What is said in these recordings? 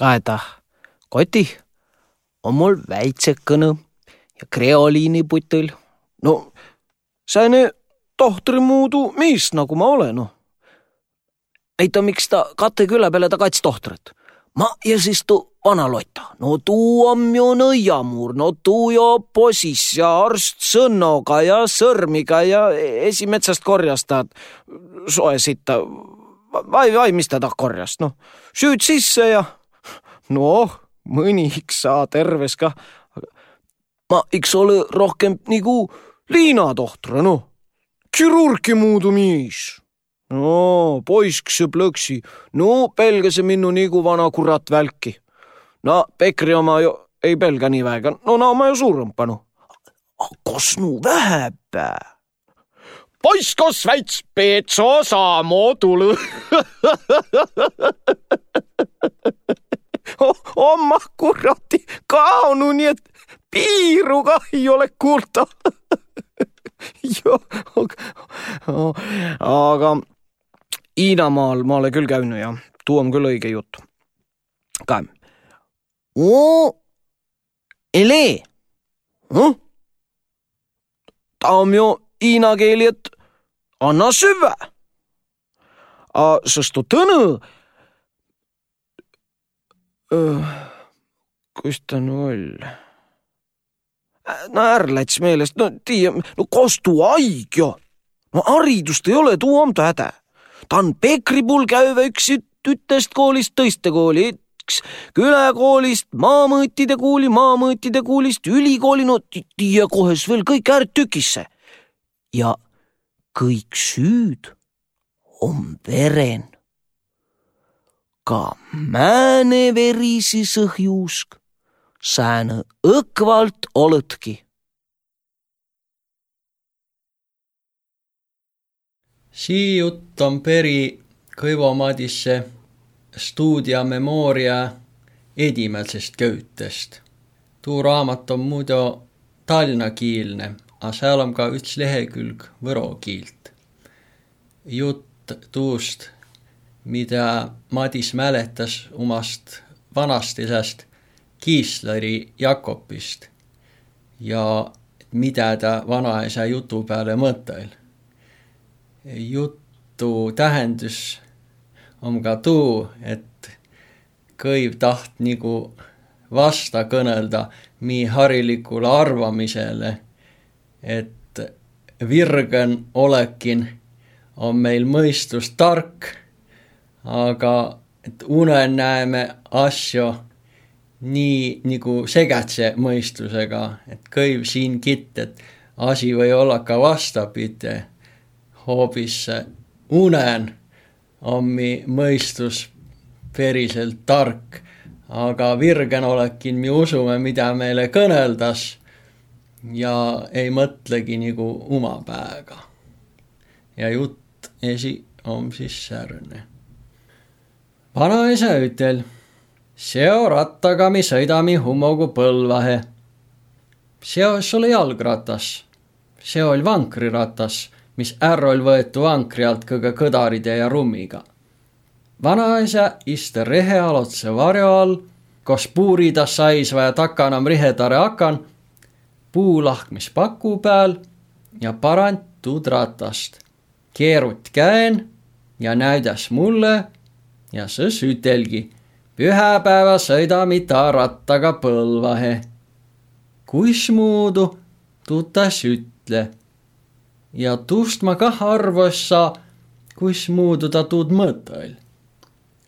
kaeda, koti on mul väitsekõne ja kreoliiniputel. no sääne tohtrimuudu mees, nagu ma olen, noh. ei ta, miks ta kate küla peale ta kats tohtrit. ma ja siis tu vana lotta, no tuu on ju nõiamuur, no tuu jo posis ja arst sõnnoga ja sõrmiga ja esimetsast korjast tahad soe sitta. vai, vai mis ta tah korjas, noh, süüd sisse ja noh, mõniks saa terves kah. ma iks ole rohkem nagu Liina tohtra, noh, kirurgi muudu miis no poisk see plõksi, no pelgase minnu nagu vana kurat välki no Pekri oma ju ei pelga nii väga, no no ma ju suurempa noh. kas nu väheb? poiskos väits Peetso Saamo tulu oma kuradi kaonu, nii et piiru kah ei ole kuulda aga Hiinamaal ma olen küll käinud ja tuu on küll õige jutt. ka ele ta on ju hiina keeli, et anna süve. sest tõnu. Kus ta nu oll? no ärr läts meelest, no tiia, no kos tuu haig jo. no haridust ei ole, tuu on ta häda. ta on Pekri puhul käiva üks tütest koolist tõiste kooli läks külakoolist maamõõtide kooli, maamõõtide koolist ülikooli, no ja kohe veel kõik ääred tükisse. ja kõik süüd on veren. Ka määne verisi sõhjuusk, sääne õkvalt oledki. sii jutt on peri Kõivo Madisse Studia Memoria edimäisest köütest. tuu raamat on muidu talnakiilne, a seal on ka üks lehekülg võro kiilt. jutt tuust, mida Madis mäletas omast vanastisest Kiisleri Jakobist ja mida ta vanaisa jutu peale mõtel. jutu tähendus on ka tuu, et kõiv taht nagu vasta kõnelda nii harilikule arvamisele, et virgen olekin on meil mõistus tark, aga et unen näeme asju nii nagu segatse mõistusega, et kõiv siin kitt, et asi või olla ka vastapidi, hoopis unen on mi mõistus päriselt tark, aga virgen olekin me usume, mida meile kõneldas ja ei mõtlegi nagu oma päega. ja jutt esi on siis särne. Vanaisa ütel, seo rattaga me sõidame Hummogu Põlvahe. seos oli jalgratas, see oli vankriratas mis ärrol võetu vankri alt kõige kõdaride ja rummiga. vanaisa iste rehealotse varjo all, kos puurida saisva ja takanam rihetare akan, puulahkmis paku peal ja parantud ratast. keerut käen ja näidas mulle ja sõs ütelgi, pühapäeva sõidame ta rattaga Põlvahe. kuismuudu tutas ütle ja tuust ma kah arvassa, kuis muudu ta tuud mõtõl.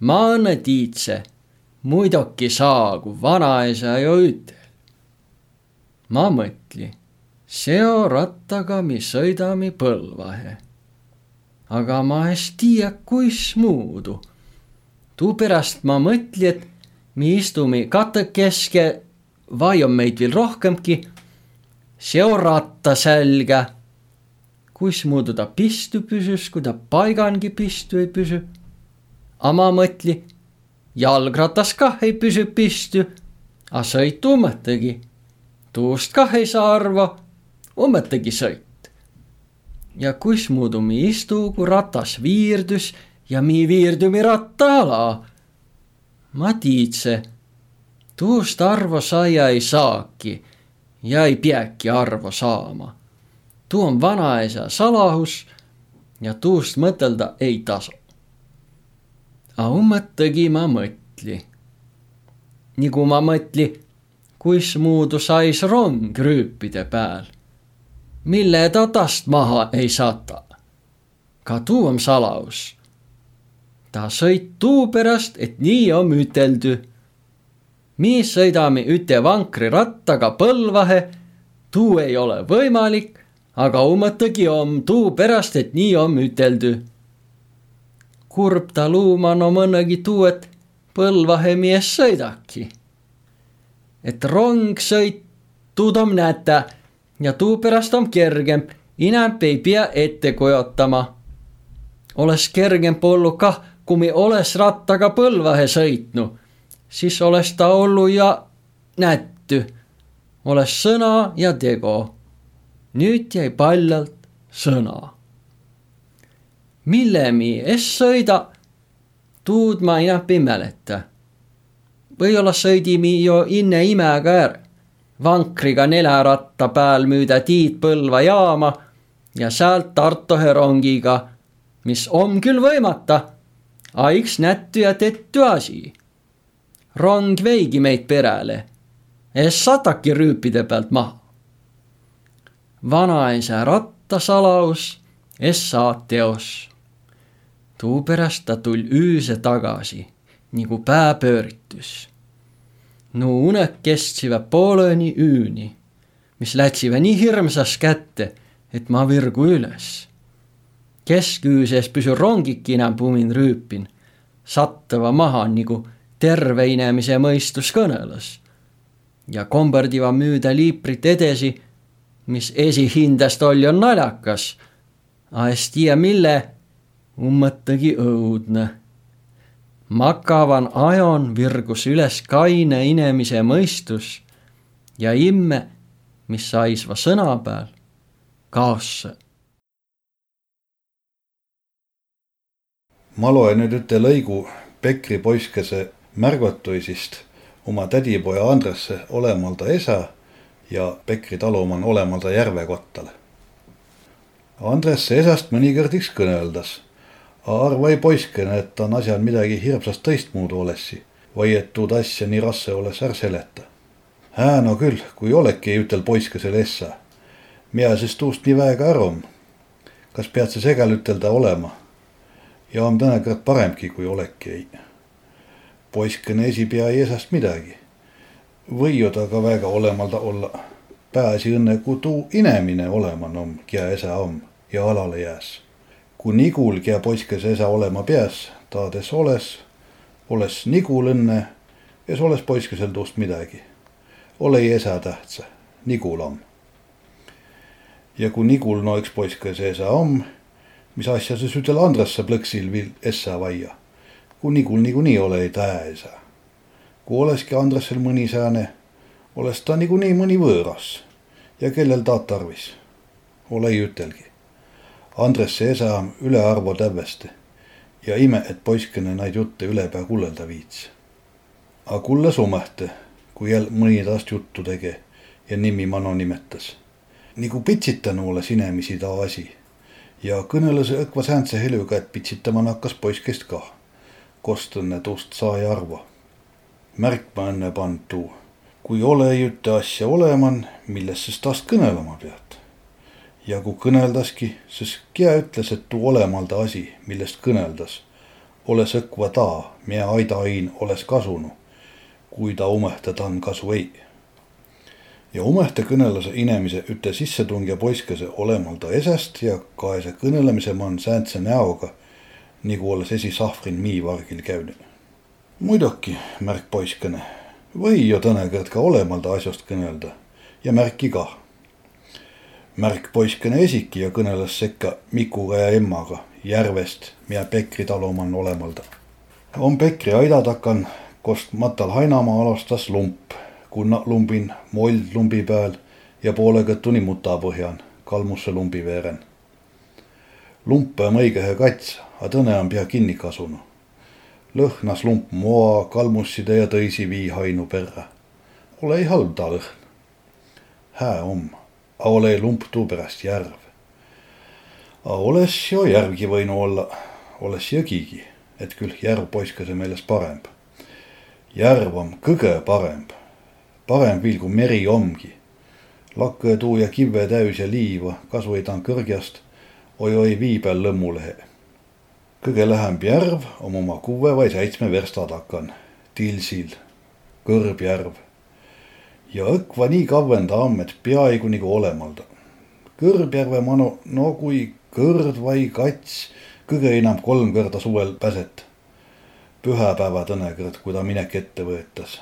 ma õnne tiidse, muidoki saagu vanaisa jo ütel. ma mõtli, seo rattaga mi sõidami Põlvahe. aga ma es tiiä, kuis muudu. Tuupärast ma mõtli, et mi istumi katekeske, vai on meid veel rohkemgi, seo ratta selga kuismuudu ta pistu püsüs, kui ta paigangi pistu ei püsü. A ma mõtli, jalgratas kah ei püsü pistu, a sõit ummõttegi. tuust kah ei saa arva, ummõttegi sõit. ja kuismuudu mi istu, kui ratas viirdus ja mi viirdumi ratta ala. ma tiidse, tuust arvo saia ei saaki ja ei peagi arvo saama. tuu on vanaisa salahus ja tuust mõtelda ei tasu. A ummõttagi ma mõtli. nagu ma mõtli, kuismuudu sais rong rüüpide pääl, mille ta tast maha ei sata. ka tuu on salahus. Ta sõit tuu pärast, et nii on üteldü mi sõidame üte vankrirattaga Põlvahe, tuu ei ole võimalik, aga ummõttagi om tuu pärast, et nii on üteldü. kurb ta luuma no mõnegi tuu, et Põlvahe mies sõidaki. et rong sõit, tuud om näte ja tuu pärast om kergem, inämp ei pea ette kujutama. oleks kergem pollu kah, kui me oleks rattaga Põlvahe sõitnu siis oleks ta ollu ja nätty, oleks sõna ja tego. nüüd jäi paljalt sõna. mille mi es sõida, tuud ma inap ei mäleta. või-olla sõidimi jo inne imega ära, vankriga neljaratta peal müüda Tiit Põlva jaama ja sealt Tartohe rongiga, mis on küll võimata, aiks nättu ja tettu asi rong veigi meid perele, es sataki rüüpide pealt maha. vanaisa rattasalaus, es saa teos. tuu pärast ta tul üüse tagasi, nagu pää pööritus. no unek kestsiva pooleni üüni, mis lätsiva nii hirmsas kätte, et ma virgu üles. Kesküüses püsu rongiki enam pumin rüüpin, sattava maha nagu terve inemise mõistus kõneles. ja kombardiva müüda liiprit edasi, mis esihindest oli on naljakas, a es tea mille, ummõttagi õudne. makavan ajon virgus üles kaine inemise mõistus ja imme, mis saisva sõna peal, kaosse ma loen nüüd üte lõigu Pekri poiskese märgatuisist oma tädipoja Andresse olemalda esa ja Pekri talumann olemalda järvekottal. Andresse esast mõnikord iks kõneldas. arva ei poiskene, et on asjal midagi hirmsast tõistmuudu olessi või et tuud asja nii rasse oles är seleta. hää no küll, kui oleki ütel poiskesele essa. mina siis tuust nii väega arum. kas pead sa segal ütelda olema? Ja on tõenäoliselt paremgi, kui oleki ei poiskene esipea ei esast midagi. võiu ta ka väga olemalda olla. pääsi õnne, kui tuu inemine olema nom, kia esa om ja alale jääs. kui nigul, kia poiskese esa olema peas, taades oles, oles nigul õnne, es oles poiskesel tuust midagi. ole ei esa tähtsa, nigul om. ja kui nigul no üks poiskese esa om, mis asja sa sütel Andresse plõksil viil essa vaia kui nigul niikuinii ole ei tähesa. kui olekski Andresel mõni sääne, oleks ta niikuinii mõni võõras ja kellel ta tarvis. ole ei ütelgi. Andresse esa ülearvo tävveste ja ime, et poiskene neid jutte ülepea kullelda viits. A kulle sumehte, kui jälle mõni taast juttu tege ja nimi Mano nimetas. nagu pitsitanu ole sinemisi ta asi ja kõneles õkva säänse helüga, et pitsitama hakkas poiskest kah kostõnne tuust sai arvo. märkma enne pandu, kui ole üte asja oleman, millest siis taast kõnelema pead. ja kui kõneldaski, siis kia ütles, et tuu olemalda asi, millest kõneldas, ole sõkva ta, mia aidain oles kasunu, kui ta umehta tan kasu ei ja umehte kõnelas inemise üte sissetungja poiskese olemalda esest ja kaese kõnelemise man sääntse näoga nagu olles esisahvrin miivargil käinud. muidugi, märk poiskene, või ju tõenäoliselt ka olemalda asjast kõnelda ja märki kah. märk poiskene esiki ja kõneles sekka Mikuga ja emmaga järvest, mida Pekri talumann olemalda. on Pekri aida takan, kost matal Hainamaa alustas lump, kuna lumbin mold lumbi peal ja poole kõtuni muta põhjan, kalmusse lumbi veeren. lump on õige kats, a tõne on pea kinni kasunud. lõhnas lump moa, kalmusside ja tõisi viihainu perre. ole ei halb ta lõhn. hää om, a ole lump tuu pärast järv. A oles jo järvgi võinu olla, oles jõgigi, et küll järv poiskase meelest paremb. järv om kõige paremb, parem kui meri omgi lakkõetuu ja kive täüs ja liiva, kas või ta on kõrgjast, oi-oi vii peal lõmmulehe. kõige lähem järv on oma kuue või seitsme versta takan, Tilsil, Kõrbjärv. ja õkva nii kavvenda amm, et peaaegu nagu olemalda. Kõrbjärve manu, no kui kõrd vai kats, kõige enam kolm korda suvel päset. pühapäeva tõnekõrd, kui ta minek ette võetas.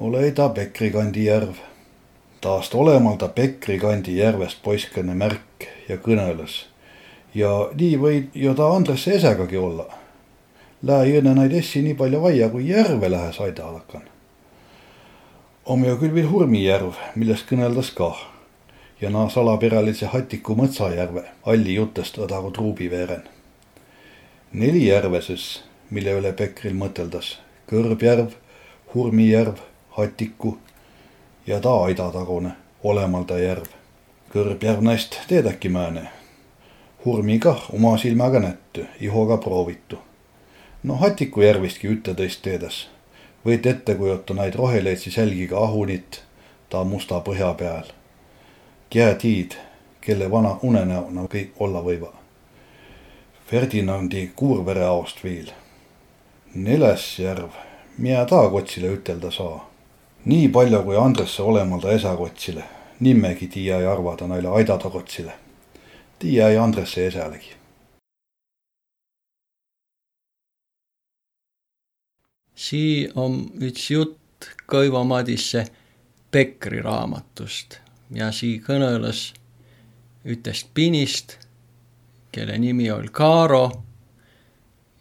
Ole ta Pekri kandi järv taast olemalda Pekri kandi järvest poiskene märk ja kõneles. ja nii võid ju ta Andresse esegagi olla. Lähe õnne naid essi nii palju vaia, kui järve lähe saida alakan. om ju küll veel Hurmijärv, millest kõneldas kah. ja naa salaperelise Hatiku Mõtsajärve, alli jutest õdagu Truubiveeren. neli järve siis, mille üle Pekril mõteldas. Kõrbjärv, Hurmijärv, Hatiku ja ta aidatagune Olemalda järv. kõrbjärv naist teedäki määne. Hurmi kah oma silmaga nättu, ihoga proovitu. no Hatiku järvistki üte-teist teedas. võid ette kujuta naid roheleitsi sälgiga ahunit ta musta põhja peal. Kää tiid, kelle vana unenäona kõik olla võiva. Ferdinandi Kuurvere aost viil. Neles järv, mida ta kotsile ütelda saa nii palju kui Andresse olemalda esakotsile, nimmegi tiia ei arvada naile aidata kotsile. tiia ei Andresse esalegi. sii on üks jutt Kõivo Madisse Pekri raamatust ja sii kõneles ütest pinist, kelle nimi oli Kaaro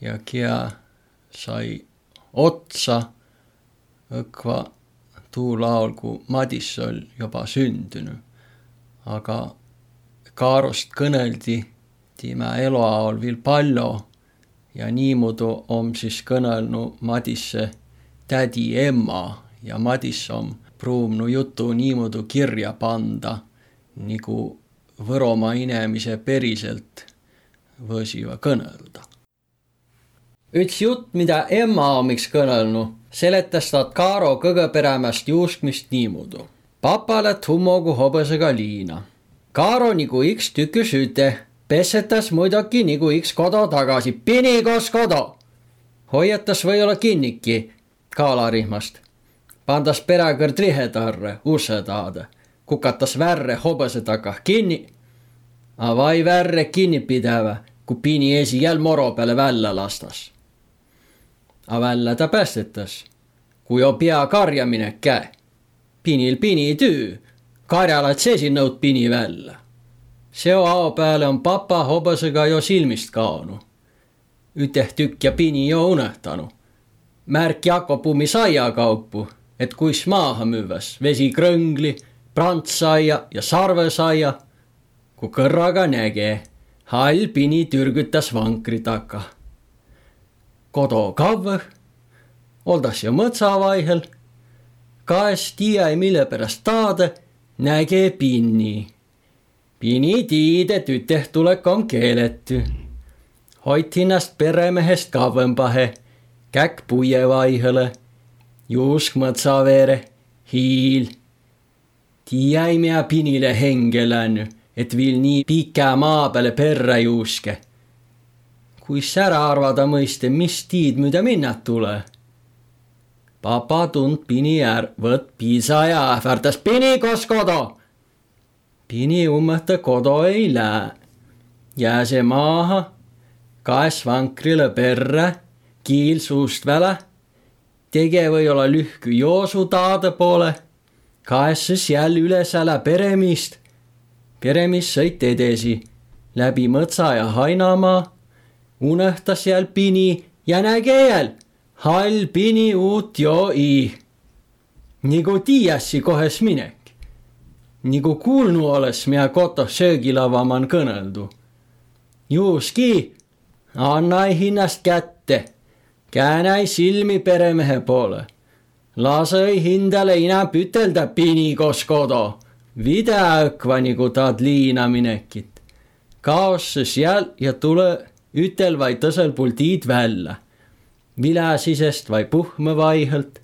ja kia sai otsa õkva tuu laul, kui Madis oli juba sündinud. aga Kaarost kõneldi tema eluajal veel palju ja niimoodi on siis kõnelnud Madisse tädi emma ja Madis on pruuvnud jutu niimoodi kirja panda, nagu Võromaa inimese päriselt võisiva kõnelda. üks jutt, mida emma on miks kõnelnud seletas ta Kaaro kõgeperämäst juuskmist niimoodi. papa lätt hummogu hobusega liina. Kaaro nagu üks tükki süüte, pessetas muidugi nagu üks kodu tagasi, pini koos kodu. hoiatas või-olla kinniki kaalarihmast. pandas perekõrd rihetarre use taada, kukatas värre hobuse taga kinni. Avai värre kinni pidava, kui pini esi jälle moro peale välja lastas a välja ta päästetas, kui on pea karjamine käe. pinil pini tüü, karjalat seesi nõud pini välja. seo ao peale on papa hobusega jo silmist kaonu. üteh tükk ja pini jo unehtanu. märk Jakobumi saiakaupu, et kuis maaha müüvas vesikrõngli, prantsaia ja sarvesaia. kui kõrraga näge, hall pini türgutas vankri taga kodu kavvõh, oldas jo mõtsa vaihel, kaes tiiä mille pärast taada, näge pinni. Pini tiide tüteh tulek on keeletty. hoit hinnast peremehest kavvõmbahe, käkk puie vaihele, juusk mõtsaveere, hiil. tiiä ei mea pinile henge läänü, et viil nii pika maa peale perre juuske kuis ära arvada mõiste, mis tiid mööda minna tule. papa tund pini är, võt piisa ja ähvardas pini koos kodu. pini ummõhta kodu ei lähe. jääse maaha, kaes vankrile perre, kiil suust väle. tege või-olla lühkü joosu taade poole, kaes siis jälle üles ära peremist. peremis sõit edasi läbi mõtsa ja hainamaa unõhtas seal pini ja näge jäl hall pini uut joi. nagu tiiassi kohes minek. nagu kuulnu oles, mida kotoh söögilavaman kõneldu. juuski, anna hinnast kätte. käänäi silmi peremehe poole. lasõi hindale inäp ütelda pinikos kodo. videõkva nagu taad liina minekit. kaoses jäl ja tule ütel vaid tõsel puldiid välja. vile sisest vai puhme vaihõlt.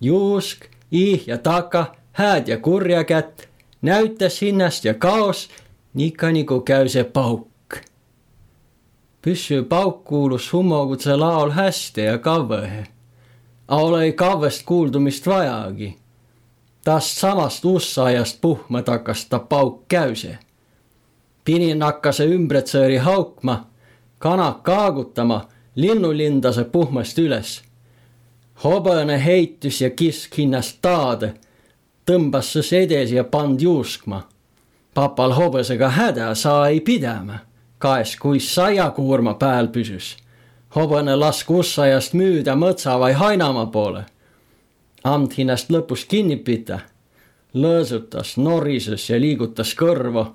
juusk, ih ja taka, hääd ja kurja kätt, näütas hinnast ja kaos, nika nagu käü see pauk püssy pauk kuulus hummogutse laol hästi ja kavvõhe. A olei kavvest kuuldumist vajagi. Tast samast ussaiast puhma takas ta pauk käüse. Pinin hakkas ümbretsõõri haukma, kanak kaagutama, linnulindase puhmast üles. hobõne heitus ja kisk hinnast taade, tõmbas sõs edesi ja pand juuskma. papal hobõsega häda saa ei pidama kaes, kui saiakuurma pääl püsüs. hobune lask ussaiast müüda mõtsa vai hainamaa poole. Amt hinnast lõpus kinni pita. lõõsutas, norises ja liigutas kõrvu.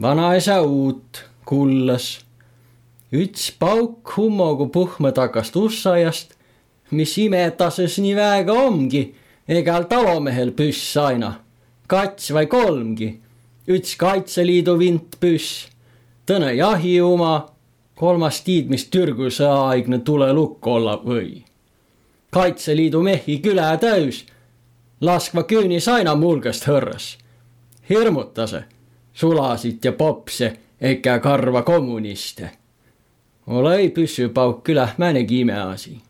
vanaisa uut kullas. Üts pauk hummogu puhma takast ussaiast, mis imetases nii väega ongi, egal talomehel püss aina. kats vai kolmgi, üts Kaitseliidu vint püss Tõne jahiuma, kolmas tiid, mis Türgu sõjaaegne tulelukk olla või. kaitseliidu mehi küla täis, laskva küünis aina mulgast hõrras. hirmutase, sulasid ja popse ega karva kommuniste. Ole ei püssü pauk külah määnegi imeasi.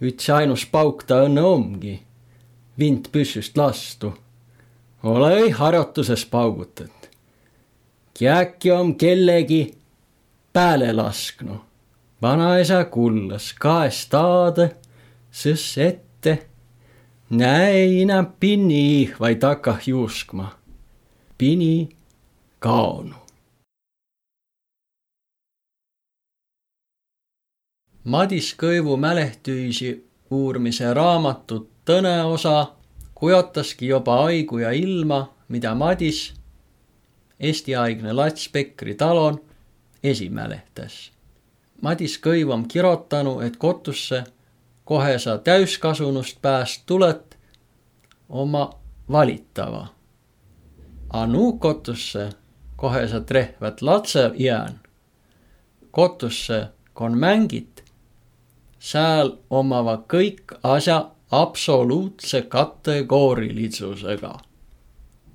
üks ainus pauk ta õnne ongi, vint püssüst lastu. ole ei harjutuses paugutad äkki on kellegi pääle lasknud. vanaisa kullas kaes taada, sõs ette. näe enam pinni, vaid hakka juuskma. pini kaonu. Madis Kõivu mälehtüisi uurimise raamatut Tõneosa kujutaski juba aigu ja ilma, mida Madis Eesti-aegne Lats Pekri talon esimälehtäs. Madis Kõiv on kirotanu, et kotusse kohe sa täiskasunust pääst tulet oma valitava. A nuu kotusse kohe sa trehvat latse jään. kotusse kon mängit, sääl omava kõik asja absoluutse kategoorilisusega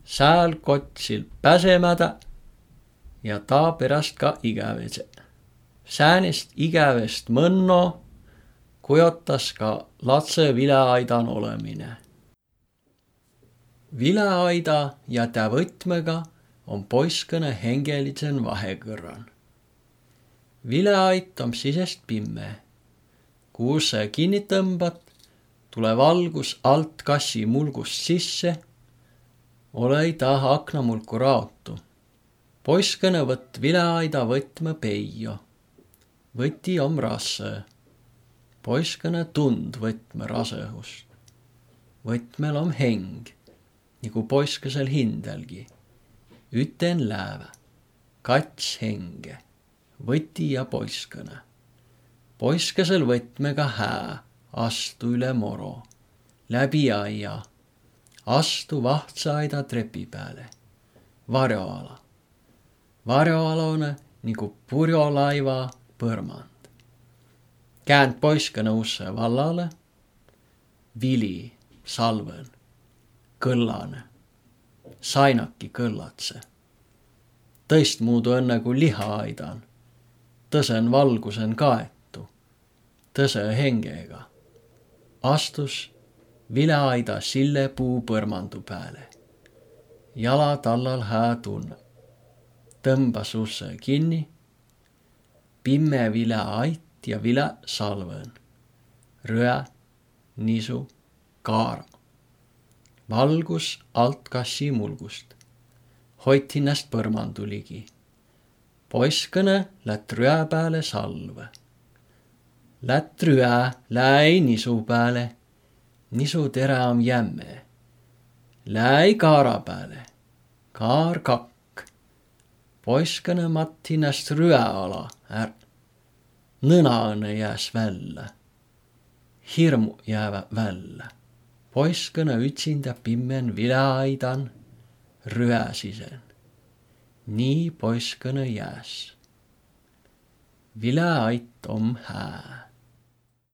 sääl kotsil päsemädä ja ta peräst ka igävese. säänest igävest mõnno kujotas ka latse vileaidan olemine. vileaida ja tä võtmega on poiskõne hengelitsen vahekõrran. vileait on sisest pimme. Kuhu sa kinni tõmbad, tuleb valgus alt kassi mulgust sisse ole taha aknamulku raotu. poiskõne võtt vileaida võtme peio. võti om rasse. poiskõne tund võtme rasehust. võtmel om heng, nagu poiskesel hindelgi. üten läävä, kats henge, võti ja poiskõne. Poiskesel võtmega hää, astu üle moro, läbi aia astu vahtsaida trepi peale. varjoala. varjoalune nagu purjolaiva põrmand. käänd poiskõne usse vallale. vili, salven, kõllane, sainaki kõllatse. tõistmuudu õnne kui liha aidan. tõsen valgusen kaetu, tõse hengega. astus vileaida sillepuu põrmandu pääle. jala tallal hää tunne. tõmbas usse kinni. pimme vileait ja vile salven. röö, nisu, kaara. valgus alt kassi mulgust. hoid hinnast põrmandu ligi. poiskõne lätt röö peale salve. Lätryää läi nisu päälle, nisu teräm jämme. Läi kaara päälle, kaar kakk. Poiskane Matti näst ryöala är. Nõnaane jääs välja. Hirmu jäävä välja. Poiskane ütsinda pimmen vileaidan ryää sisen. Nii poiskane jääs. Vileait om hää.